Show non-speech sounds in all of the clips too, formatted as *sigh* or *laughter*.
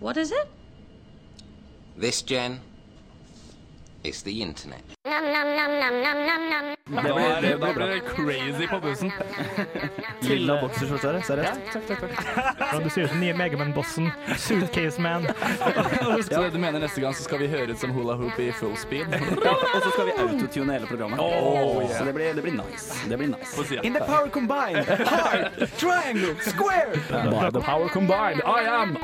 What is it? This, Jen, is the internet. Da blir, det, da blir det crazy på bussen. *laughs* Lilla bokserskjorte her, seriøst? Takk, takk, takk. Ja, du ser ut som nye Megaman-bossen. Suitcase Man. *laughs* ja, du mener neste gang så skal vi høre ut som hula hoop i full speed? *laughs* Og så skal vi autotune hele programmet. Oh, yeah. Så det blir, det blir nice. Det blir nice. In the power combined, hard, triangle, square. By the power combined, I am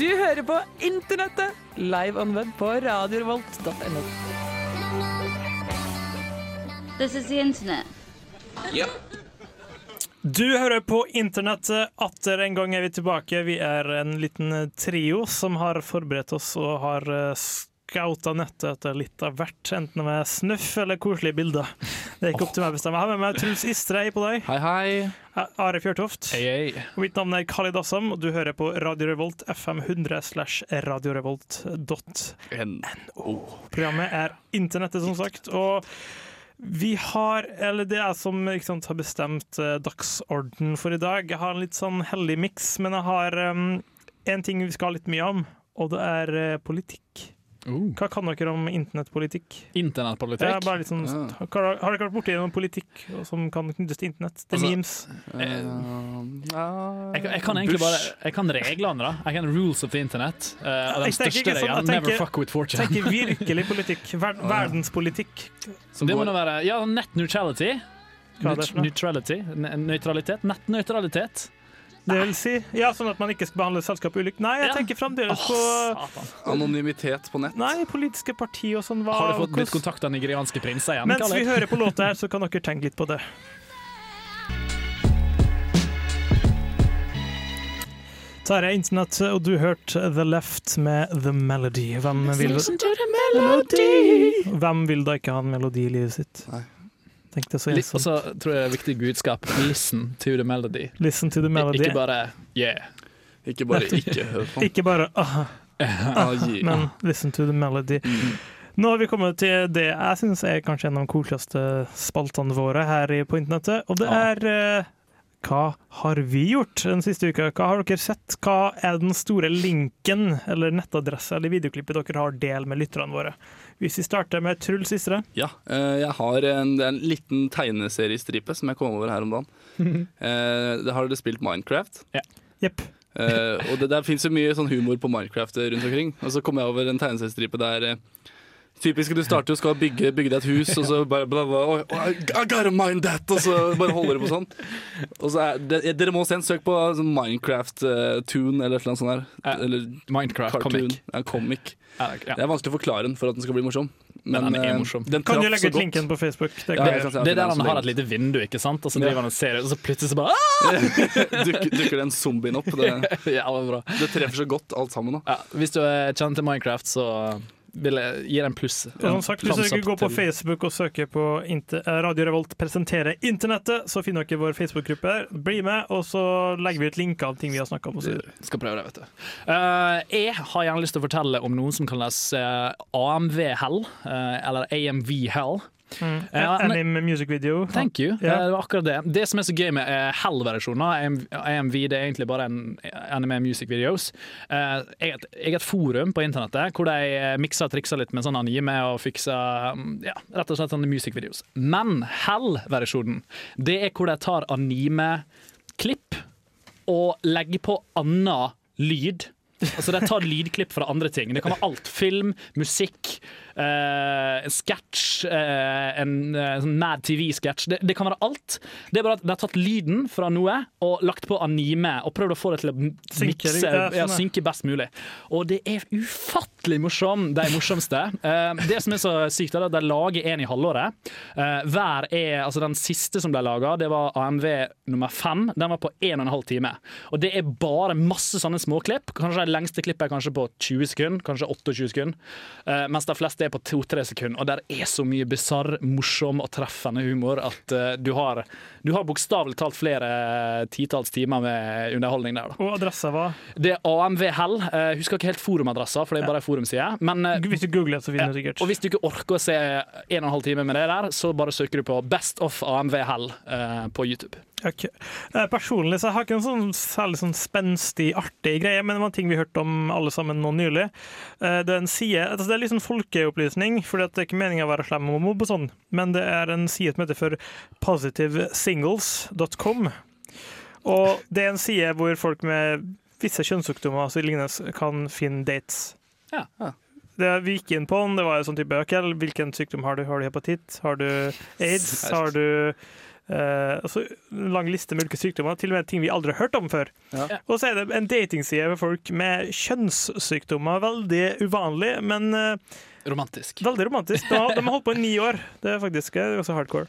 Du hører på Internettet, live on web på radiorevolt.no. This is the internet. Yep. Du hører på internettet. Atter en gang er vi tilbake. Vi er en liten trio som har forberedt oss og har eh, scouta nettet etter litt av hvert, enten med snøff eller koselige bilder. Det er ikke opp til meg å bestemme. Jeg har med meg Truls Istre, hei på deg. Hei, hei. Are Fjørtoft. Hey, hey. Mitt navn er Khalid Assam, og du hører på Radio Revolt FM 100 slash radiorevolt.no. Programmet er internettet, som sagt. Og vi har, eller det er som ikke sant, har bestemt eh, dagsorden for i dag. Jeg har en litt sånn hellig miks, men jeg har um, en ting vi skal ha litt mye om, og det er eh, politikk. Uh. Hva kan dere om internettpolitikk? Internettpolitikk. Ja, liksom, Ja. har, har dere vært borti noen politikk som kan knyttes til internett? Til Altså, memes? Uh, uh, Jeg, kan- jeg kan egentlig Bush. bare Jeg kan reglene, da. Jeg kan rules of the internet. Uh, og Jeg den største regelen, sånn, never fuck with fortune. Tenker *laughs* virkelig politikk. Ver verdenspolitikk. Som Det må da være Ja, net neutrality. Hva er det for noe? Nøytralitet. Nettnøytralitet. Det vil si, ja, sånn at man ikke skal behandle selskap ulikt. Nei, jeg Ja. tenker fremdeles på. Anonymitet på nett. Nei, politiske parti og sånn. Hva, Har du fått blitt kontakta av nigerianske prinser igjen? Mens vi hører på låta her, så kan dere tenke litt på det. Her er internett, og du hørte The Left med The Melody. Hvem vil, Hvem vil da ikke ha en melodi i livet sitt? Nei. Tenk jeg så Litt- Og så tror jeg det er viktig budskap. Listen to the melody. Listen to the melody. Ikke bare yeah. Ikke bare ikke hør på. *laughs* Ikke bare ah, Ah, *laughs* men listen to the melody. Nå har vi kommet til det jeg syns er kanskje en av de koseligste spaltene våre her på internettet, og det er eh, Hva har vi gjort den siste uka? Hva har dere sett? Hva er den store linken eller nettadressa eller videoklippet dere har delt med lytterne våre? Hvis vi starter med Truls Istre. Ja, eh, jeg har en, en liten tegneseriestripe som jeg kom over her om dagen. *laughs* Eh, det har dere spilt Minecraft? Jepp. Eh, og det, der fins jo mye sånn humor på Minecraft rundt omkring. Og så kom jeg over en tegneseriestripe der Typisk du starter og skal bygge, bygge deg et hus, og så bare bla, bla, oh, I gotta mind that! Og så bare holder du på sånn. Og så er, det, dere må se en søk på sånn Minecraft-tune eller et eller annet sånt. Eller Minecraft-comic. Ja, comic. Det er vanskelig å forklare den for at den skal bli morsom. Men den er eh, morsom. Den Kan du legge ut linken på Facebook? Det Ja, det, Det er der han har et lite vindu, ikke sant? og så driver han og ser ut, og så plutselig så bare *laughs* ah! dukker, dukker den zombien opp. Det, *laughs* Ja, det var bra. det treffer så godt alt sammen. Da. Ja, hvis du er kjent til Minecraft, så vil jeg gi den en pluss. Som sagt, Hvis dere går på Facebook og søker på eh, Radio Revolt presenterer internettet, så finner dere vår Facebook-gruppe. Bli med, og så legger vi ut linker av ting vi har snakka om. Skal prøve det, vet du. Eh, jeg har gjerne lyst til å fortelle om noen som kalles uh, AMV-hell, eh, eller AMV-hell. Mm. Uh, Anime music video. Thank you. Eh, Det var akkurat det. Det som er så gøy med uh, Hell-versjonen av AMV, det er egentlig bare en anime music videos. Eh, jeg, har et- forum på internettet hvor de eh, mikser og trikser litt med sånn anime og fikser mm, ja, rett og slett sånne music videos. Men Hell-versjonen, det er hvor de tar anime-klipp og legger på annen lyd. Altså De tar lydklipp fra andre ting. Det kan være alt. Film, musikk, eh, sketsj, eh, en eh, sånn Mad TV-sketsj. Det, det kan være alt. Det er bare at De har tatt lyden fra noe og lagt på anime og prøvd å få det til å Synke, ja, sånn, synke best mulig. Og det er ufattelig morsom, de morsomste. Det som er så sykt, er at de lager en i halvåret. Hver er, altså Den siste som ble laga, det var AMV nummer fem. Den var på 1 12 time. Og det er bare masse sånne småklipp. Kanskje det lengste klippet er kanskje på 20 sekunder, kanskje 28 sekunder. Mens de fleste er på 2-3 sekunder. Og der er så mye bisarr, morsom og treffende humor at uh, du har, du har bokstavelig talt flere titalls timer med underholdning der. da Og adressa var det er AMV Hell. Jeg husker ikke helt forumadressa, for det er bare en forumside. Men eh, Hvis du googler, så finner du sikkert. og hvis du ikke orker å se en og en halv time med det der, så bare søker du på Best of AMV Hell eh, på YouTube. Ok. Eh, Personlig så har jeg ikke en sånn særlig sånn spenstig, artig greie, men det var en ting vi hørte om alle sammen nå nylig. Eh, Det er en side, altså det er litt sånn folkeopplysning, for det er ikke meningen å være slem og mobb og sånn, men det er en side som heter for positivesingles.com. Og det er en side hvor folk med visse kjønnssykdommer altså så lignende kan finne dates. Ja. Det vi gikk inn på den, det var jo sånn type ok, Hvilken sykdom har du? Har du hepatitt? Har du aids? Har du eh, altså, En lang liste med ulike sykdommer, til og med ting vi aldri har hørt om før. Ja. Og så er det en datingside med folk med kjønnssykdommer. Veldig uvanlig, men eh, Romantisk. veldig romantisk. De har, de har holdt på i ni år. Det er faktisk også hardcore.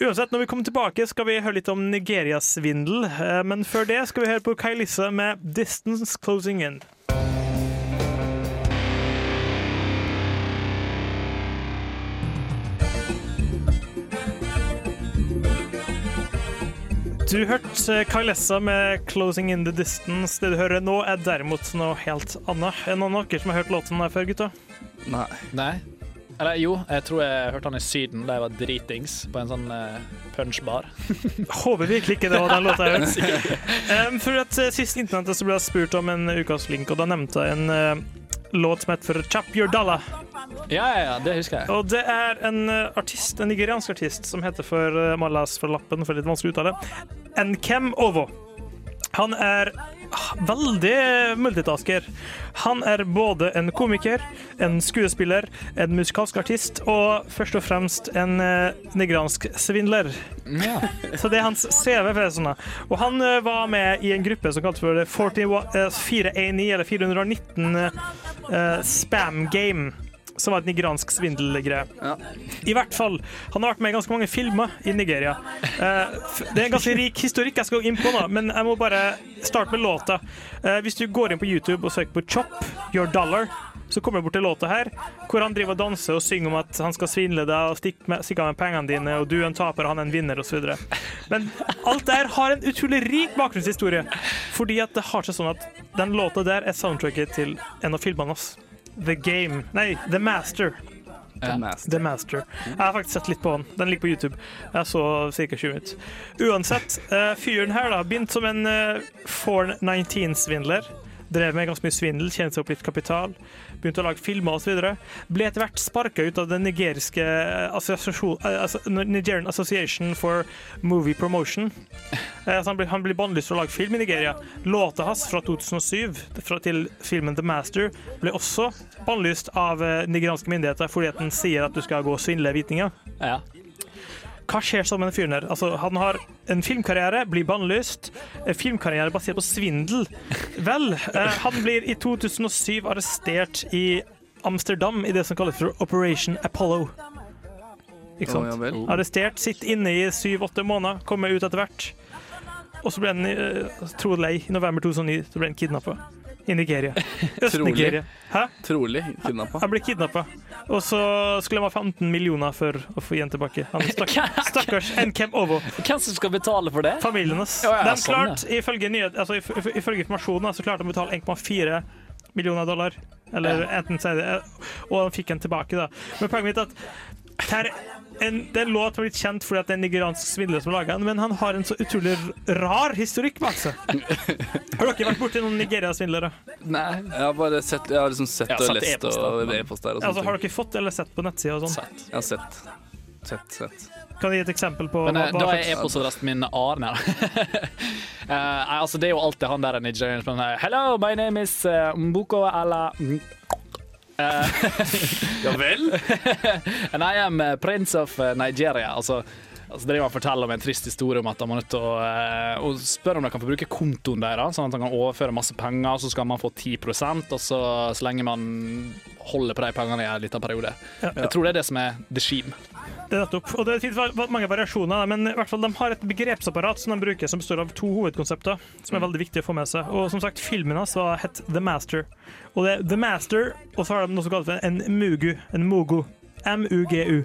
Uansett, når vi kommer tilbake, skal vi høre litt om Nigeria-svindel. Eh, Men før det skal vi høre på Kailissa med 'Distance Closing In'. Du hørte Kailessa med 'Closing In The Distance'. Det du hører nå, er derimot noe helt annet. Er det noen av dere som har hørt låten der før, gutta? Nei. Nei. Eller jo, jeg tror jeg hørte han i Syden da jeg var dritings på en sånn uh, punchbar. *laughs* Håper virkelig ikke det var den låta jeg hørte. um, for at uh, Sist internettet så ble jeg spurt om en ukas link, og da nevnte jeg en uh, låt som heter for Chap Your Dalla. Ja, ja, ja, det husker jeg. Og det er en uh, artist, en nigeriansk artist som heter for uh, Malas for lappen, for litt vanskelig å uttale, Nkem Ovo. Han er veldig multitasker. Han er både en komiker, en skuespiller, en musikalsk artist og først og fremst en nigransk svindler. Ja. *laughs* Så det er hans CV. det sånn. Og han eh, var med i en gruppe som kalte for 41, eh, 419 eller 419 uh, Spam Game. Som var et nigeransk svindelgreie. Ja. I hvert fall. Han har vært med i ganske mange filmer i Nigeria. Eh, det er en ganske rik historikk jeg skal gå inn på nå, men jeg må bare starte med låta. Eh, hvis du går inn på YouTube og søker på 'Chop Your Dollar', så kommer du bort til låta her, hvor han driver og danser og synger om at han skal svindle deg og stikke, med, stikke av med pengene dine, og du er en taper han er en vinner, osv. Men alt der har en utrolig rik bakgrunnshistorie, fordi at det har seg sånn at den låta der er soundtracket til en av filmene hans. The Game Nei, The Master. The Master. The Master. Jeg har faktisk sett litt på den. Den ligger på YouTube. Jeg så ca. 20 minutter. Uansett, eh, fyren her da, begynte som en uh, 419-svindler. Drev med ganske mye svindel, tjente seg opp litt kapital. Begynte å lage filmer osv. Ble etter hvert sparka ut av den nigeriske eh, altså, Nigerian Association for Movie Promotion. Eh, så han ble, han ble bannlyst fra å lage film i Nigeria. Låta hans fra 2007 fra, til filmen The Master ble også bannlyst av eh, nigerianske myndigheter fordi at den sier at du skal gå og svindle vitninger. Ja. Hva skjer så med den fyren her? Altså, han har en filmkarriere, blir bannlyst. En filmkarriere basert på svindel. Vel, eh, han blir i 2007 arrestert i Amsterdam i det som kalles for Operation Apollo. Ikke sant? sant? ja. Arrestert, sitter inne i syv-åtte måneder, kommer ut etter hvert. Og så ble han, eh, tro det eller ei, i november 2009 så ble han kidnappa i Nigeria. *laughs* Øst-Nigeria. Trolig kidnappa. Han ble kidnappa. Og så skulle han ha 15 millioner for å få igjen tilbake. Han stakk, *laughs* stakkars Nkem Ovo. Hvem som skal betale for det? Familien hans. Oh, ja, De sånn, ja. ifølge, nyhet, altså, if- if- ifølge informasjonen, så klarte de å betale 1,4 millioner dollar. Eller enten så er det Og han fikk den tilbake, da. Men poenget mitt er at her, en, det er en låt som har blitt kjent fordi at det er en nigeriansk svindler som lager den, men han har en så utrolig rar historikk bak seg. *laughs* Har dere vært borti noen Nigeria-svindlere? Nei. Jeg har bare sett, jeg har liksom sett Jeg har og lest e-post, og e-post der og Altså, har dere fått eller sett på nettsida og sånn? Sett. Jeg har sett. Sett, sett. Kan du gi et eksempel på Men hva, eh, hva da er e-postadressen min Arne. uh, *laughs* altså, det er jo alltid han der nigerian som er Hello, my name is uh, Mbuko Ala eh, *laughs* Ja vel? *laughs* And I am uh, prince of uh, Nigeria. Altså, altså driver han og forteller om en trist historie om at han må nødt til å uh, spørre spør om de kan få bruke kontoen deres, sånn at han kan overføre masse penger, så skal man få 10% og så, så lenge man holder på de pengene i en liten periode. Jeg tror det er det som er the scheme. Det er nettopp. Og det finnes va- mange variasjoner, men i hvert fall de har et begrepsapparat som de bruker, som består av to hovedkonsepter, som er veldig viktig å få med seg. Og som sagt, filmen hans var het The Master. Og det er The Master, og så har de noe som kalles en mugu. En mugu. M-u-g-u.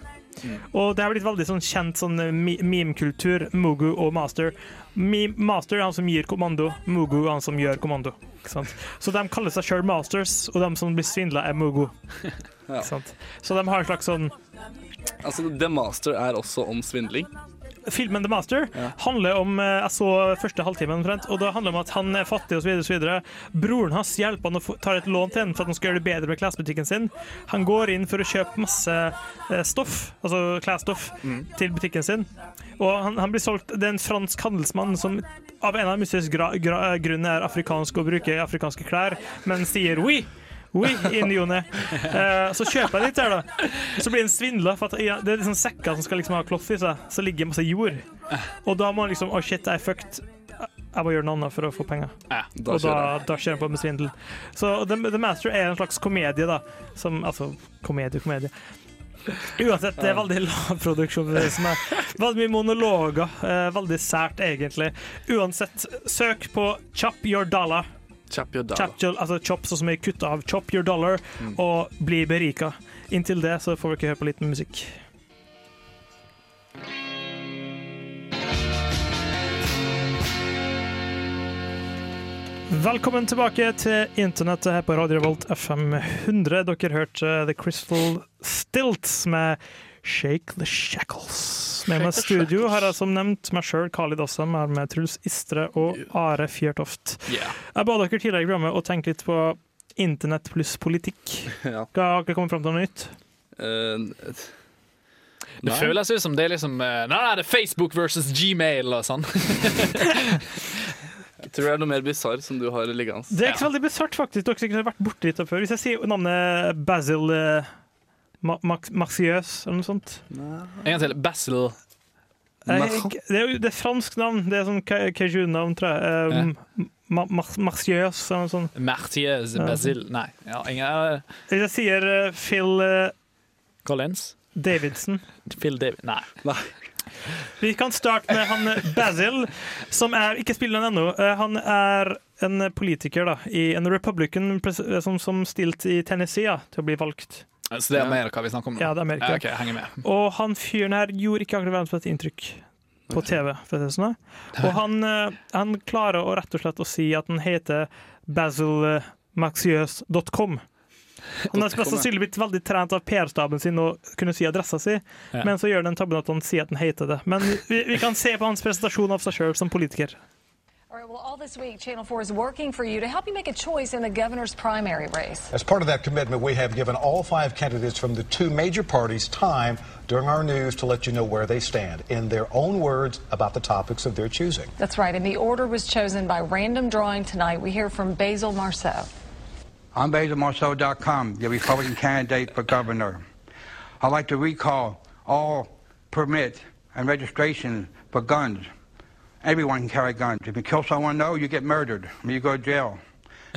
Og det har blitt veldig sånn kjent sånn meme-kultur, mugu og master. Meme master er han som gir kommando, mugu er han som gjør kommando. Ikke sant? Så de kaller seg sjøl masters, og de som blir svindla, er mugu. *laughs* Ja. Så de har en slags sånn Altså, The Master er også om svindling. filmen The Master handler om eh, Jeg så første halvtimen omtrent, og det handler om at han er fattig osv. Broren hans hjelper han og ta tar et lån til ham for at han skal gjøre det bedre med klesbutikken sin. Han går inn for å kjøpe masse eh, stoff, altså klesstoff, til butikken sin. Og han, han blir solgt Det er en fransk handelsmann som av en eller annen mystisk gra, grunn er afrikansk og bruker afrikanske klær, men sier oui. Oui, i ny og ne. Eh, så kjøper jeg litt her, da. Så blir han svindla, ja, det er liksom sekker som skal liksom ha kloff i seg. Så ligger det masse jord. Og da må han liksom Å, shit, jeg er fucked. Jeg må gjøre noe annet for å få penger. Da og da, kjører da kjører han på med svindel. Så The, The Master er en slags komedie, da. Som, altså komedie, komedie. Uansett, det er veldig lav produksjon. Veldig mye monologer. Eh, veldig sært, egentlig. Uansett, søk på Chop Your Dollar. Chap your dollar. Chop, altså chop sånn som er kutt av Chop Your Dollar, og bli berika. Inntil det så får dere høre på litt musikk. Velkommen tilbake til internettet her på Radio Revolt FM 100. Dere hørte The Crystal Stilts med Shake the Shackles. Med meg i studio har jeg som nevnt meg sjøl, Khalid Assam, er med Truls Istre og Are Fjørtoft. Yeah. Jeg ba dere tidligere i programmet å tenke litt på internett pluss politikk. *laughs* Ja. Hva har dere kommet fram til noe nytt? Uh, Det Nei. føles ut som det er liksom eh, Nei, nei, det er Facebook versus Gmail og sånn. *laughs* jeg tror det er noe mer bisarr som du har liggende. Det er ikke så veldig bisart, faktisk. Dere har sikkert vært borti dette før. Hvis jeg sier navnet Basil eh, Ma Maxieux eller noe sånt En gang til. Basil. Det er jo det er fransk navn. Det er sånn ca- cajun-navn, tror jeg. Eh, Ma Ma Maxieux eller noe sånt. Martiez Ja. Basil Nei. Ja, ingen, Hvis jeg sier eh, Phil eh, Collins? Davidson *laughs* Phil David Nei. Vi kan starte med han eh, Basil, som er ikke spiller han ennå. Eh, Han er en politiker da, i en Republican pres- eh, som, som stilte i Tennessee ja, til å bli valgt. Så det er Amerika vi snakker om nå? Ja, det er Amerika. Ja, ok, jeg henger med. Og han fyren her gjorde ikke akkurat verdens beste inntrykk på TV. For det sånn. Og han, eh, han klarer å rett og slett å si at han heter BasilMaxius.com Han har mest sannsynlig blitt veldig trent av PR-staben sin og kunne si adressa si, Ja. men så gjør den tabben at han sier at han heter det. Men vi, vi kan se på hans presentasjon av seg sjøl som politiker. All right, well, all this week, Channel 4 is working for you to help you make a choice in the governor's primary race. As part of that commitment, we have given all five candidates from the two major parties time during our news to let you know where they stand in their own words about the topics of their choosing. That's right, and the order was chosen by random drawing tonight. We hear from Basil Marceau. I'm BasilMarceau.com, the Republican candidate for governor. I'd like to recall all permit and registration for guns. Everyone can carry guns. If you kill someone, no, you get murdered. I mean, you go to jail.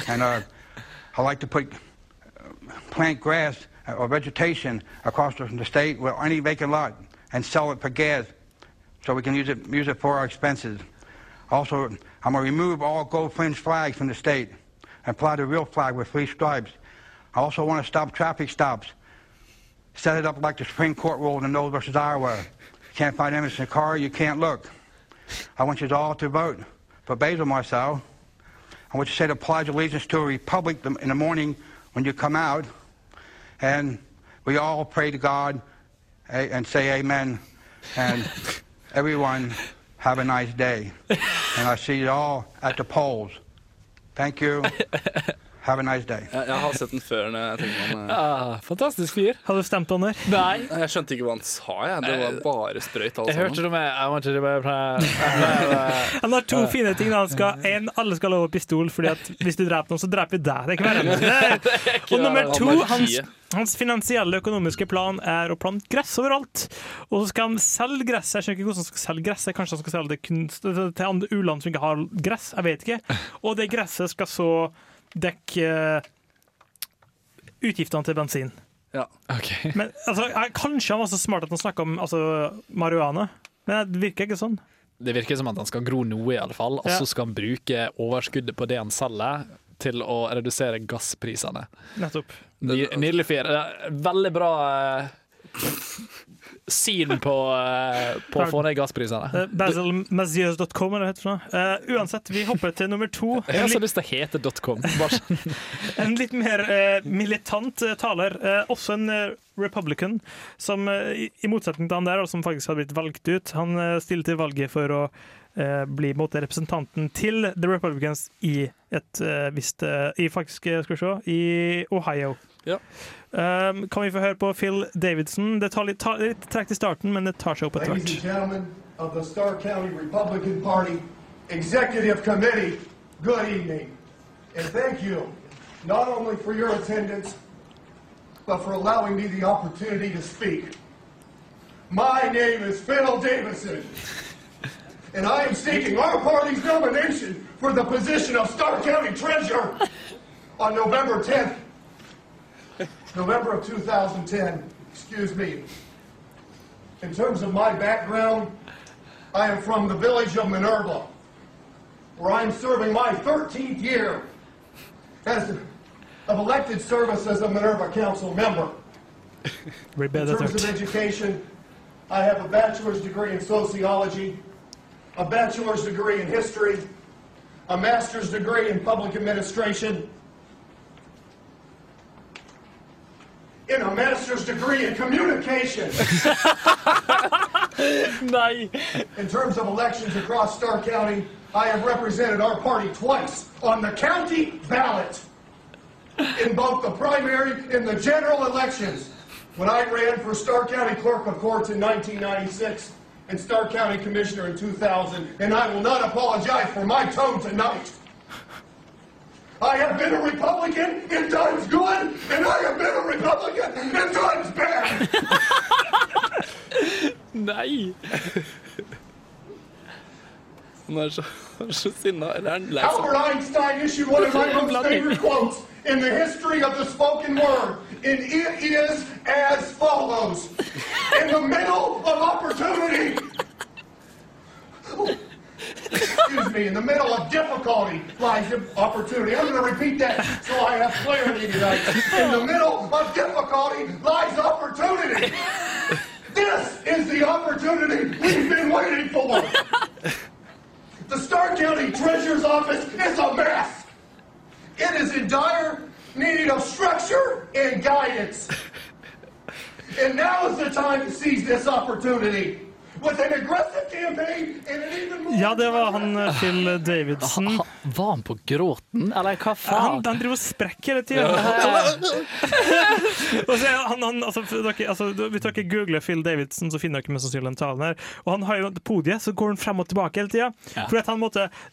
And uh, *laughs* I like to put uh, plant grass or vegetation across the, the state with any vacant lot and sell it for gas so we can use it, use it for our expenses. Also, I'm going to remove all gold fringe flags from the state and apply the real flag with three stripes. I also want to stop traffic stops. Set it up like the Supreme Court ruled in Knowles versus Iowa. You can't find evidence in a car, you can't look. I want you all to vote for Basil Marcel. I want you to say the Pledge of Allegiance to a Republic in the morning when you come out. And we all pray to God and say amen. And *laughs* everyone have a nice day. And I see you all at the polls. Thank you. *laughs* Have a nice day. Jeg, jeg har sett den før. Når jeg tenker om, eh, Ah, fantastisk fyr. Har du stemt han der? Nei. Jeg skjønte ikke hva han sa. Jeg. Det var bare sprøyt. alle Jeg hørte sammen. med Jeg want det med fra Han har to fine ting. Han skal, en, alle skal ha lov å pistol, fordi at hvis du dreper noen, så dreper vi deg. Det er ikke verre *laughs* det. Og nummer to, hans, hans finansielle økonomiske plan er å plante gress overalt. Og så skal han selge gress. Jeg skjønner ikke hvordan han skal selge gress. Kanskje han skal selge det kunst, til andre u-land som ikke har gress. Jeg vet ikke. Og det gresset skal så dekke eh, utgiftene til bensin. Ja. Okay. *laughs* Men altså, jeg- Kanskje han var så smart at han snakka om altså, marihuana, men det virker ikke sånn. Det virker som at han skal gro noe, i alle fall. Og Ja. så skal han bruke overskuddet på det han selger, til å redusere gassprisene. Nettopp. Ny- Nydelig fyr. Er Veldig bra eh, syn på, eh, på å få ned gassprisene. Uh, Basilmazieux.com, eller hva heter det. for noe. Eh, uansett, vi hopper til nummer to. Jeg har så lyst til å hete .com. *laughs* En litt mer eh, militant eh, taler. Eh, også en eh, republican, som eh, i, motsetning til han der, og som faktisk har blitt valgt ut. Han stiller til valget for å eh, bli måte, representanten til The Republicans i et eh, visst eh, I faktisk, skal vi se, i Ohio. Ja. Um, kan vi få høre på Phil Davidson? Det tar litt, tar litt tregt i starten, men det tar seg opp etter Ladies and hvert. gentlemen of the County Republican Party Executive Committee, good evening. And thank you not only for your attendance, but for allowing me the opportunity to speak. My name is Phil Davison, and I am seeking our party's nomination for the position of Starr County Treasurer on November 10th, November of 2010. Excuse me. In terms of my background, I am from the village of Minerva, where I'm serving my 13th year as of elected service as a Minerva Council member. In terms of education, I have a bachelor's degree in sociology, a bachelor's degree in history, a master's degree in public administration, and a master's degree in communication. *laughs* Nei! In terms of elections across Starr County, I have represented our party twice on the county ballot in both the primary and the general elections. When I ran for Starr County Clerk of Courts in 1996 and Starr County Commissioner in 2000, and I will not apologize for my tone tonight. I have been a Republican in times good, and I have been a Republican in times bad. Nei! Han er så, så sinna. Eller er han lei Albert? Einstein issued one of my most favorite quotes in the history of the spoken word, and it is as follows. In the middle of opportunity, excuse me, in the middle of difficulty lies opportunity. I'm going to repeat that so I have clarity tonight. In the middle of difficulty lies opportunity. This is the opportunity we've been waiting for. The Starr County Treasurer's Office is a mess. It is in dire need of structure and guidance. And now is the time to seize this opportunity. Ja, det var han eh, Phil *laughs* Davidson. Ha- Var han på gråten, eller hva faen? han driver og sprekker hele tida. *laughs* Han, han, altså, dere, altså, hvis dere googler Phil Davidson, så finner dere mest sannsynlig den talen her. Og han har jo podiet, så går han frem og tilbake hele tida. Ja. For, han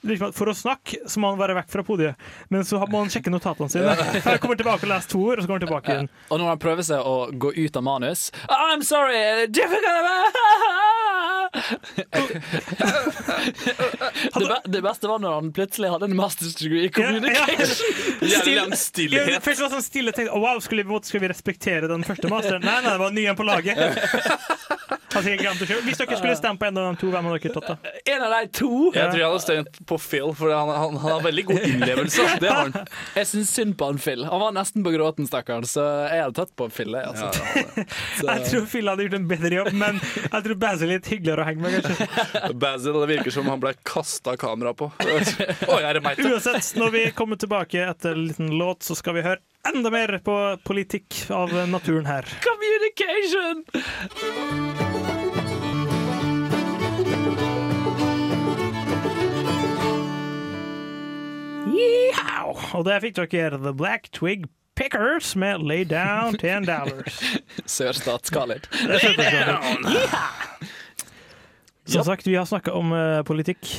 liksom, for å snakke så må han være vekk fra podiet, men så må han sjekke notatene sine. For han kommer tilbake og leser to ord, og så går han tilbake igjen. Og når han prøver seg å gå ut av manus I'm sorry! *laughs* det, be det beste var når han plutselig hadde en master's degree i communication. *laughs* Lang Ja, stillhet. først var det sånn stille tenkte, oh, wow, skulle vi, skal vi respektere den første masteren? Nei, nei, det var ny en på laget. *laughs* Hvis dere skulle stemme på en av de to, hvem hadde dere tatt da? En av de to. Jeg tror jeg hadde stemt på Phil, for han, han, han har veldig god innlevelse. *laughs* Det har han. Jeg syns synd på han Phil. Han var nesten på gråten, stakkaren, så jeg hadde tatt på Phil. jeg, Altså. Jeg tror Phil hadde gjort en bedre jobb, men jeg tror Basil er litt hyggeligere å henge med, kanskje. Basil, det virker som han ble kasta kamera på. *laughs* Oi, er det meg? Uansett, når vi kommer tilbake etter en liten låt, så skal vi høre enda mer på politikk av naturen her. Communication! Yeehaw! Og der fikk dere The Black Twig Pickers med Lay Down Ten Dollars. *laughs* Sørstatskalitt. Som sagt, vi har snakka om uh, politikk.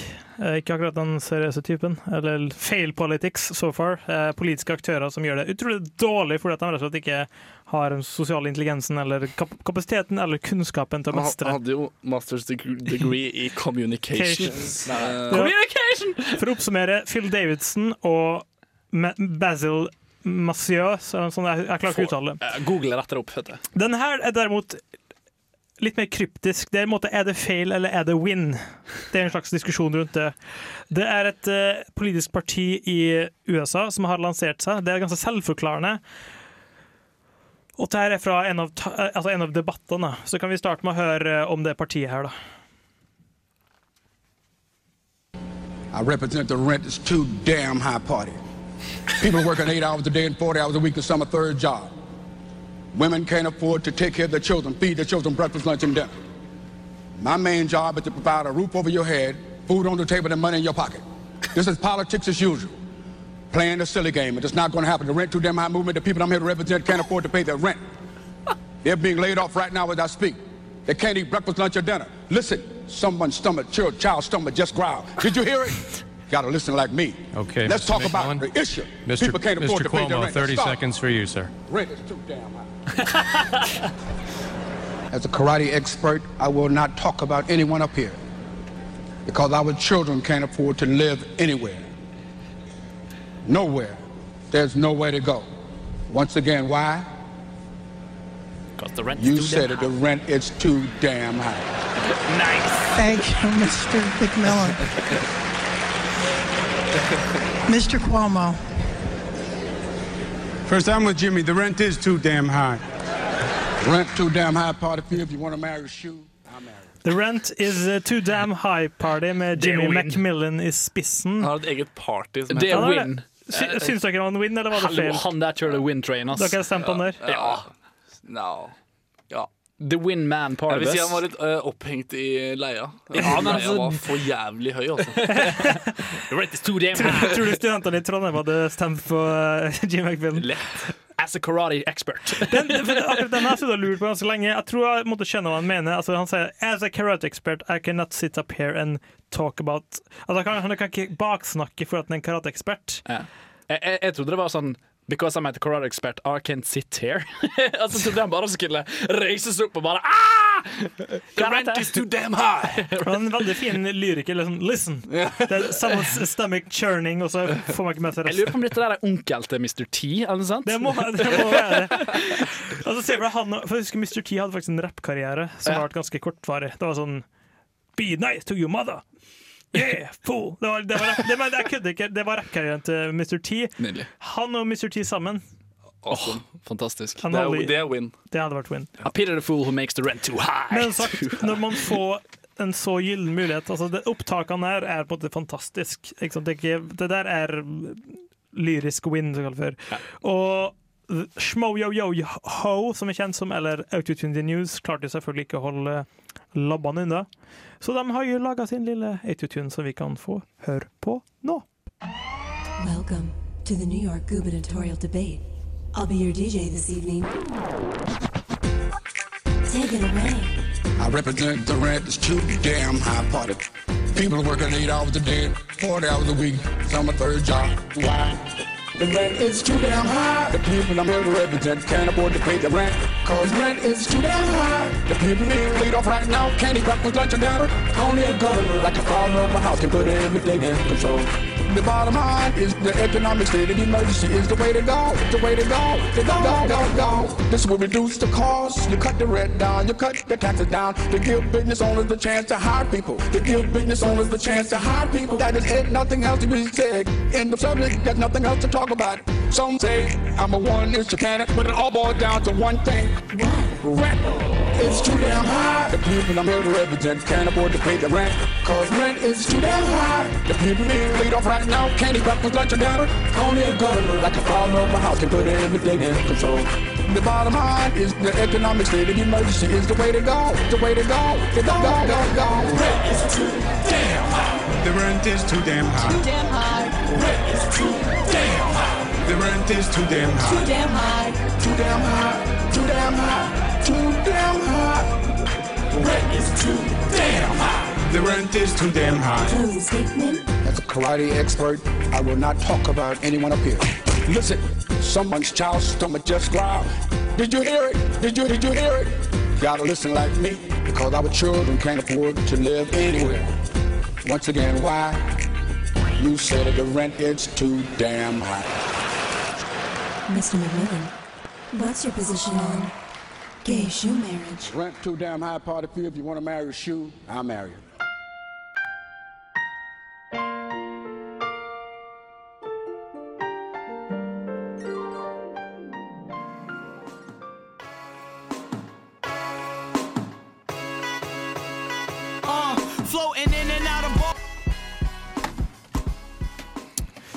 Uh, ikke akkurat den seriøse typen. Eller fail politics so far. Uh, politiske aktører som gjør det utrolig dårlig fordi at de rett og slett ikke har den sosiale intelligensen eller kap kapasiteten eller kunnskapen til å Han mestre. hadde jo masters degree i communication. Communication! For å oppsummere, Phil Davidson og Ma- Basil Massieux sånn jeg, jeg klarer ikke å uttale det. Google retter opp, vet du. Den her er derimot litt mer kryptisk. Det er, en måte, er det feil eller er det win? Det er en slags diskusjon rundt det. Det er et uh, politisk parti i USA som har lansert seg. Det er ganske selvforklarende. Og det her er fra en av, eh, altså en av debattene, så kan vi starte med å høre om det partiet her, da. I represent the rent is too damn high party. People working eight hours a day and 40 hours a week to some a third job. Women can't afford to take care of their children, feed their children breakfast, lunch, and dinner. My main job is to provide a roof over your head, food on the table, and money in your pocket. This is politics as usual. Playing a silly game. It's not going to happen. The rent too damn high movement, the people I'm here to represent can't afford to pay their rent. They're being laid off right now as I speak. They can't eat breakfast, lunch, or dinner. Listen, someone's stomach, child, child's stomach just growled. Did you hear it? Gotta listen like me. Okay, Let's Mr. talk about McMillan. the issue. Mr. People can't afford Mr. to pay their rent. 30 Stop. seconds for you, sir. Rent is too damn high. *laughs* As a karate expert, I will not talk about anyone up here because our children can't afford to live anywhere. Nowhere. There's nowhere to go. Once again, why? Because the rent You is too said it, the rent is too damn high. *laughs* Nice. Thank you, Mr. McMillan. *laughs* Mr. Cuomo. First, I'm with Jimmy. The rent is too damn high. Rent too damn high, party you. If you want to marry a shoe, The Rent is a Too Damn High Party med Jimmy. McMillan i spissen. Han har et eget party som Det er det er win. det. Syns dere det var en win, eller var det feil? han der kjører win train, ass. Dere har stemt på han der? Ja. No. The win man Jeg vil si han var litt uh, opphengt i leia. Ja, men leia altså- var for jævlig høy, altså. *laughs* Tror, tror du studentene i Trondheim hadde stemt på uh, Jimmy McMillan? As a karate expert. *laughs* Den, akkurat den har jeg lurt på ganske lenge. Jeg tror jeg måtte skjønne hva han mener. Altså, han sier As a karate expert, I cannot sit up here and talk about Altså, han, han kan ikke baksnakke for at han er en karateekspert. Ja. Jeg, jeg, jeg trodde det var sånn Because I'm a karate expert, I can't sit here. *laughs* altså trodde han bare skulle reise seg opp og bare ah! The rent is too damn high! *laughs* En veldig fin lyriker. Liksom, Listen! Det er samme stomach churning, og så får man ikke med seg Jeg lurer på om dette der er onkel til Mr. T, eller noe sånt? Det må, det må være det. *laughs* Altså, se for deg han, for jeg husker Mr. T hadde faktisk en rappkarriere som Ja. vært ganske kortvarig. Det var sånn Be nice to your mother! Yeah, fool! Det var, det var, det, men jeg kødder ikke. Det var rappkarrieren til Mr. T. Nydelig. Han og Mr. T sammen. Awesome. Fantastisk. Han Det er, det er win. Det hadde vært win. A pity the fool who makes the rent too high. Men sagt, når man får en så gyllen mulighet altså det, Opptakene her er på en måte fantastisk. Det, er det der er lyrisk win, som det kalles før. Og Schmo-yo-yo-ho, som er kjent som, eller Autotune the News, klarte selvfølgelig ikke å holde labbene unna. Så de har jo laga sin lille Autotune som vi kan få høre på nå. Welcome to the New York gubernatorial debate. I'll be your DJ this evening. Take it away. I represent the rent is too damn high party. People working eight hours a day, 40 hours a week, some a third job. Why? The rent is too damn high. The people I'm here to represent can't afford to pay the rent. Cause rent is too damn high. The people being laid off right now can't eat breakfast, lunch, and dinner. Only a governor like the father of a house can put everything in control. The bottom line is the economic state of emergency is the way to go. The way to go. To go, go, go, go. This will reduce the cost. You cut the rent down. You cut the taxes down. To give business owners the chance to hire people. To give business owners the chance to hire people. That is it. Nothing else to be said. In the subject, there's nothing else to talk about. Some say I'm a one-inch mechanic, but it all boils down to one thing. Rent. It's too damn high. The people I'm here to represent can't afford to pay the rent. Cause rent is too damn high. The people being laid off right now can't eat breakfast, lunch, and dinner. Only a governor like a father of a house can put everything in control. The bottom line is the economic state of emergency is the way to go. The way to go. To go, go, go, go. Rent is too damn high. The rent is too damn high. Too damn high. Rent is too damn high. The rent is too damn high. Too damn high. Too damn high. Too damn high. Too damn high. Rent is too damn high. The rent is too damn high. Closing statement. As a karate expert, I will not talk about anyone up here. Listen, someone's child's stomach just growled. Did you hear it? Did you, did you hear it? Gotta listen like me, because our children can't afford to live anywhere. Once again, why? You said that the rent is too damn high. Mr. McMillan, what's your position on Gay shoe marriage. Rent too damn high party you. If you want to marry a shoe, I'll marry you.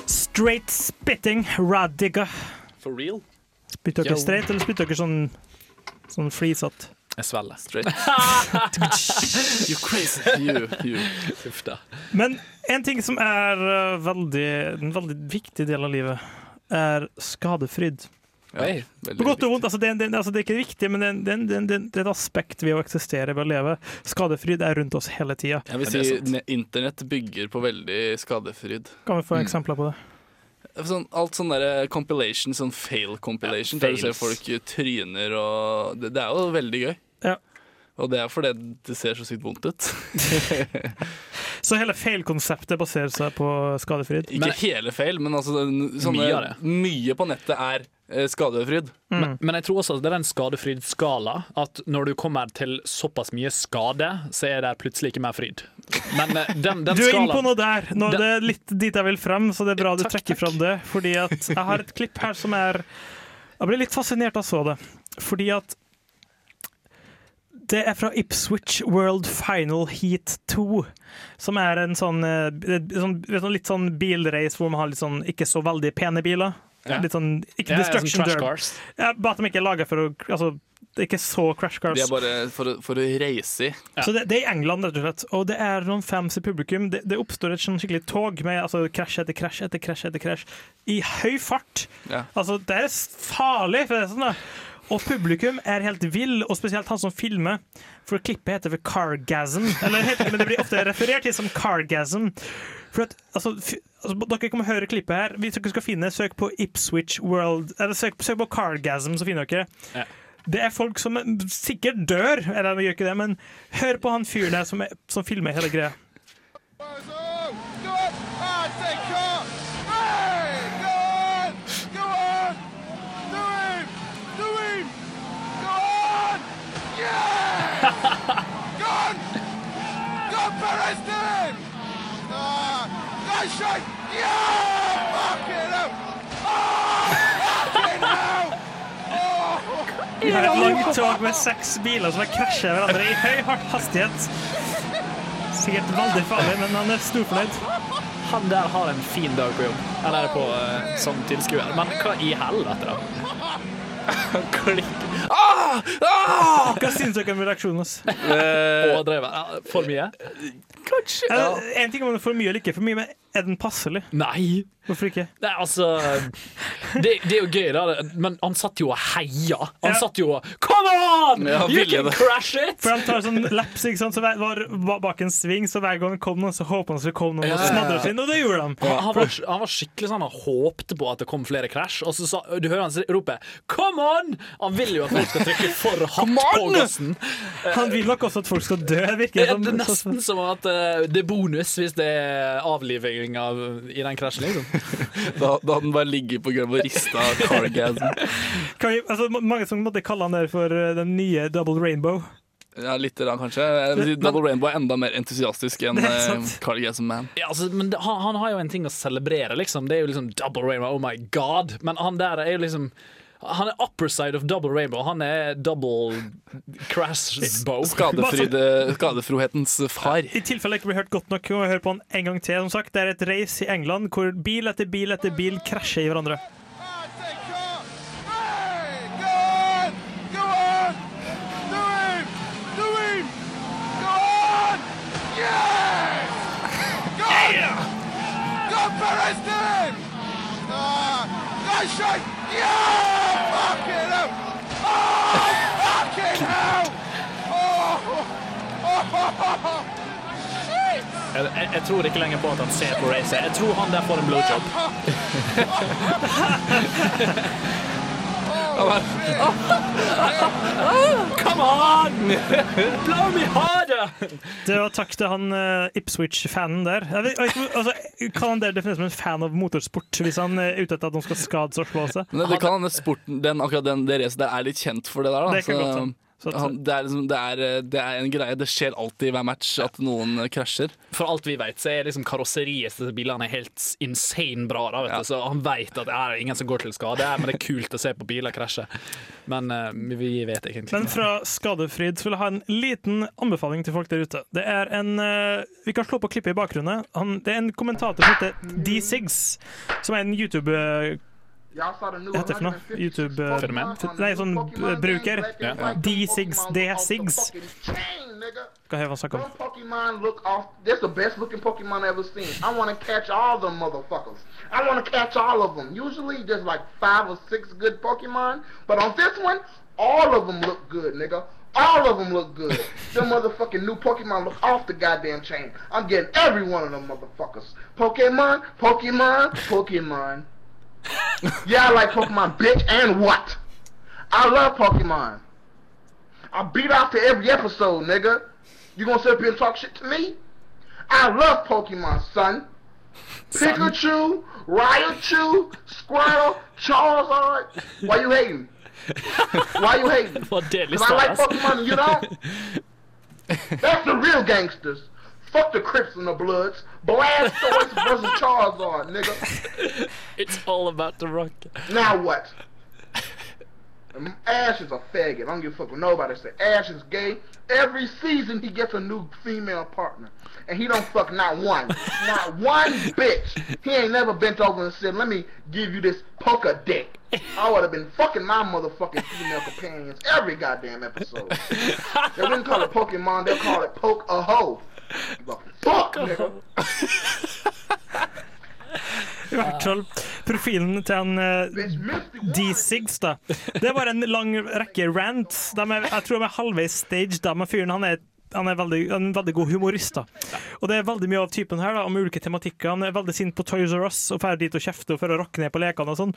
Straight spitting, rad digga. For real? Spytter dere straight, eller spytter dere sånn sånn flisete? Jeg svelger. Straight. *laughs* you crazy. You, you. Uff da. Men en ting som er uh, veldig, en veldig viktig del av livet, er skadefryd. Ja, På godt og vondt. Altså det, det, altså det er ikke viktig, men det, det, er- det, det, det et aspekt ved å eksistere, ved å leve. Skadefryd er rundt oss hele tida. Jeg vil si internett bygger på veldig skadefryd. Kan vi få Mm. eksempler på det? Sånn, alt sånn der compilation, sånn fail compilation, der du ser folk tryner og Det, det er jo veldig gøy. Ja. Og det er fordi det ser så sykt vondt ut. *laughs* Så hele feilkonseptet baserer seg på skadefryd? Ikke hele feil, men altså sånne, Mye mye på nettet er eh, Mm. Men, men jeg tror også at det er en skadefrydskala. At når du kommer til såpass mye skade, så er det plutselig ikke mer fryd. Men eh, den, *laughs* den du er inne på noe der. Nå, Den- det er litt dit jeg vil frem, så det er bra du Takk, trekker fram det. Fordi at jeg har et *laughs* klipp her som er Jeg ble litt fascinert da jeg så det. Fordi at det er fra Ipswich World Final Heat 2. Som er en sånn, eh, sånn, sånn litt sånn bilrace hvor man har litt sånn ikke så veldig pene biler. Ja. Litt sånn, ikke Ja, ja, sånn crash derby. cars. Ja, bare at de ikke er laga for å altså, Det er ikke så crash cars. De er bare for, for å reise i. Så det, det er i England, rett og slett. Og det er noen fans i publikum. Det, det oppstår et sånn skikkelig tog med altså, krasj etter krasj etter krasj etter krasj i høy fart. Ja. Altså, det er farlig. For det er sånn, da. Og publikum er helt vill, og spesielt han som filmer. For klippet heter for Cargasm. Eller men det blir ofte referert til som Cargasm. For at, altså, altså, Dere kommer høre klippet her. Hvis dere skal finne, søk på Ipswich World Eller søk, søk på Cargasm, så finner dere. Ja. Det er folk som sikkert dør, eller de gjør ikke det, men hør på han fyren der som, er, som filmer hele greia. Vi har *laughs* et langt tog med seks biler som har krasjet hverandre i høy hardt hastighet. Sikkert veldig farlig, men han er storfornøyd. Han der har en fin dag på jobb. Eller på, uh, som tilskuer. Men hva i helvete, da? *laughs* Klikk. Ah! Ah! Hva syns dere om reaksjonen hans? Overdrevet. For mye? Kanskje. Ja. En ting om det er for mye eller ikke for mye, men er den passelig? Nei. Hvorfor ikke? Nei, altså det, det er jo gøy, da. Men han satt jo og heia. Han Ja. satt jo og Come on! Ja, you can det. crash it! For han tar sånn laps, ikke sant? Så hver, var, var bak en sving, så hver gang det kom noen, så håper han skulle komme noen Ja, og smadre inn, og det gjorde de. Han, han, var, han var skikkelig sånn Han håpte på at det kom flere krasj, og så sa, du hører han rope 'come on!' Han vil jo at folk skal trykke for hardt på gassen. Han vil nok også at folk skal dø, virker Det det er som. nesten som at eh, det er bonus hvis det er avliving av, i den krasjen, liksom. *laughs* Da, da hadde den bare ligget på gulvet og rista cargasm. *laughs* Kan vi, altså, mange som måtte kalle han der for eh, den nye Double Rainbow. Ja, litt der kanskje. Jeg vil Double Rainbow er enda mer entusiastisk enn *laughs* Carl uh, sant. Cargasm Man. Ja, altså, men det, han, han har jo en ting å celebrere, liksom. Det er jo liksom double rainbow, oh my god. Men han der er jo liksom Han er upper side of double rainbow. Han er double crash bow. Skadefrohetens far. I tilfelle jeg ikke blir hørt godt nok, kan jeg høre på han en gang til. Som sagt, Det er et race i England hvor bil etter bil etter bil krasjer i hverandre. Jeg, jeg, jeg tror ikke lenger på at han ser på racet. Jeg tror han der får en blowjob. *laughs* Come on! Blow me harder! Det var takk til han eh, Ipswich-fanen der. Jeg vet, altså, kan han der defineres som en fan av motorsport, hvis han er ute etter at noen skal skade og slå seg? Men det, det kan hende sporten, den, akkurat den, det racet der er litt kjent for det der. Da. Det kan godt så, hende. At, Han, det, er liksom, det, er, eh, det er en greie. Det skjer alltid i hver match at noen eh, krasjer. For alt vi vet, så er liksom karosseriet til bilene helt insane bra. Da, vet du. Så han vet at det er ingen som går til skade, men det er kult å se på biler krasje. Men uh, vi vet egentlig Men fra Skadefrid så vil jeg ha en liten anbefaling til folk der ute. Det er en uh, Vi kan slå på klippet i bakgrunnen. Han, det er en kommentator som heter D6, som er en YouTube Hva heter det for noe? YouTube eh, Fenomen? Nei, sånn eh, bruker. Ja. D6, D6. Skal høre hva han snakker om. Pokemon look off. That's the best looking Pokemon I ever seen. I want to catch all them motherfuckers. I want to catch all of them. Usually there's like five or six good Pokemon, but on this one, all of them look good, nigga. All of them look good. *laughs* them motherfucking new Pokemon look off the goddamn chain. I'm getting every one of them motherfuckers. Pokemon, Pokemon, Pokemon. *laughs* yeah, I like Pokemon, bitch, and what? I love Pokemon. I beat after every episode, nigga. You gonna sit up here and talk shit to me? I love Pokemon, son. Pikachu, Raichu, Squirtle, Charizard. Why you hating? Why you hating? *laughs* Det Cause I like? Pokemon and you don't? *laughs* That's the real gangsters. Fuck the Crips and the Bloods. Blastoise versus *laughs* Charizard, nigga. It's all about the rock. Now what? Ash is a faggot. I don't give a fuck what nobody say. Ash is gay. Every season he gets a new female partner. And he don't fuck not one. *laughs* not one bitch. He ain't never bent over and said, let me give you this poker dick. I would have been fucking my motherfucking female companions every goddamn episode. *laughs* they wouldn't call it Pokemon, they'll call it Poke a Hoe. The fuck, nigga. I hvert fall profilen til han eh, D6, da. Det er bare en lang rekke rants. Er, jeg tror de er halvveis staged. Da, men fyren han er, han er veldig, en veldig god humorist. da. Og det er veldig mye av typen her, da, om ulike tematikker. Han er veldig sint på Toys R Us og drar dit og kjefter for å rakke ned på lekene og sånn.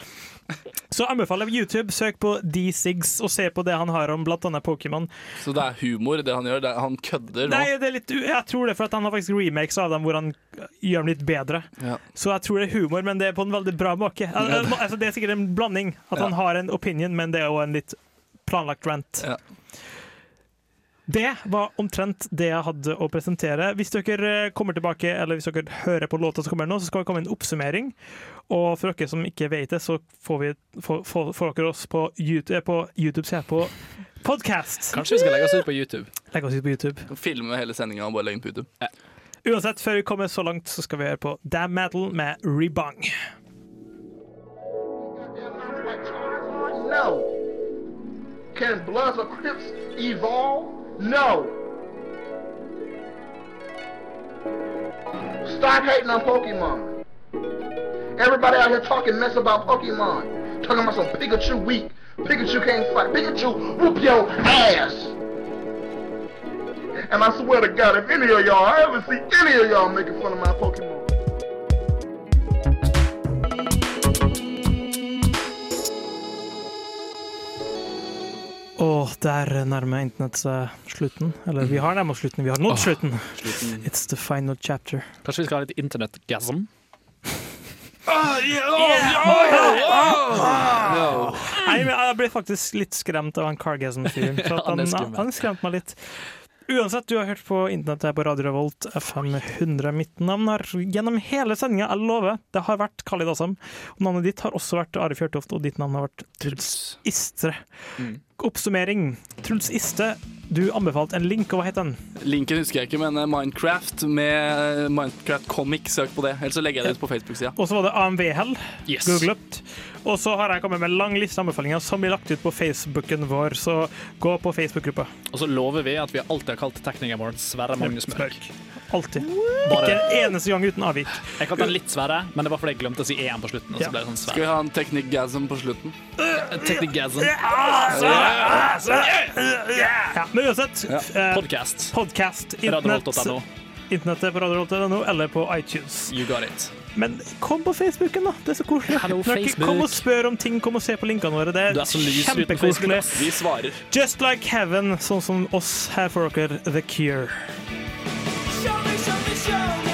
Så jeg anbefaler YouTube. Søk på D-Sigs og se på det han har om annet Pokémon. Så det er humor, det han gjør. Det er, han kødder nå. Nei, det er litt, jeg tror det, for han har faktisk remakes av dem hvor han gjør dem litt bedre. Ja. Så jeg tror det er humor, men det er på en veldig bra måte. Al- al- Altså, det er sikkert en blanding. At Ja. han har en opinion, men det er òg en litt planlagt rant. Det var omtrent det jeg hadde å presentere. Hvis dere eh, kommer tilbake, eller hvis dere hører på låta som kommer nå, så skal det komme en oppsummering. Og for dere som ikke vet det, så får, vi, får, får, får dere oss på YouTube, på YouTube ser jeg på podcast. Kanskje vi skal legge oss ut på YouTube. Legge oss ut på YouTube. Filme hele sendinga og bare legge den på YouTube. Uansett, før vi kommer så langt, så skal vi høre på Damn Metal med Rebang. No. Can Bloods or Crips evolve? No. Stop hating on Pokemon. Everybody out here talking mess about Pokemon. Talking about some Pikachu weak. Pikachu can't fight. Pikachu whoop your ass. And I swear to God, if any of y'all, I ever see any of y'all making fun of my Pokemon. Og der nærmer internett seg slutten. Eller vi har nærmet oss slutten. Vi har nådd oh, slutten. slutten. It's the final chapter. Kanskje vi skal ha litt internettgasm? Nei, jeg ble faktisk litt skremt av han Cargasm-fyren. *laughs* Han Han, han skremte meg litt. Uansett, du har hørt på internettet på Radio Revolt FM 100. Mitt navn har gjennom hele sendinga, jeg lover, det har vært Khalid Assam. Og navnet ditt har også vært Are Fjørtoft, og ditt navn har vært Truls Istre. Mm. Oppsummering. Truls Iste, du anbefalte en link, og hva het den? Linken husker jeg ikke, men eh, Minecraft med Minecraft Comic, søk på det. Ellers så legger jeg det ut på Facebook-sida. Og så var det AMV-hell. Yes. Googlet. Og så har jeg kommet med en lang liste anbefalinger som blir lagt ut på Facebooken vår, så gå på Facebook-gruppa. Og så lover vi at vi alltid har kalt teknikeren vår Sverre Magnus Mørk. Alltid. Bare- Ikke en eneste gang uten avvik. Jeg kalte den litt Sverre, men det var fordi jeg glemte å si EM på slutten. Og Ja. så ble det sånn Skal vi ha en teknikgasm på slutten? Teknikk-gasm. Ja, men uansett. eh, Podcast. Podcast. Internett, internettet på radiovolt.no eller på iTunes. You got it. Men kom på Facebooken, da. Det er så koselig. Hello, Kom og spør om ting, kom og se på linkene våre. Det er er kjempekoselig. Vi svarer. Just like heaven, sånn som oss. Her for dere The Cure. Show me, show me, show me.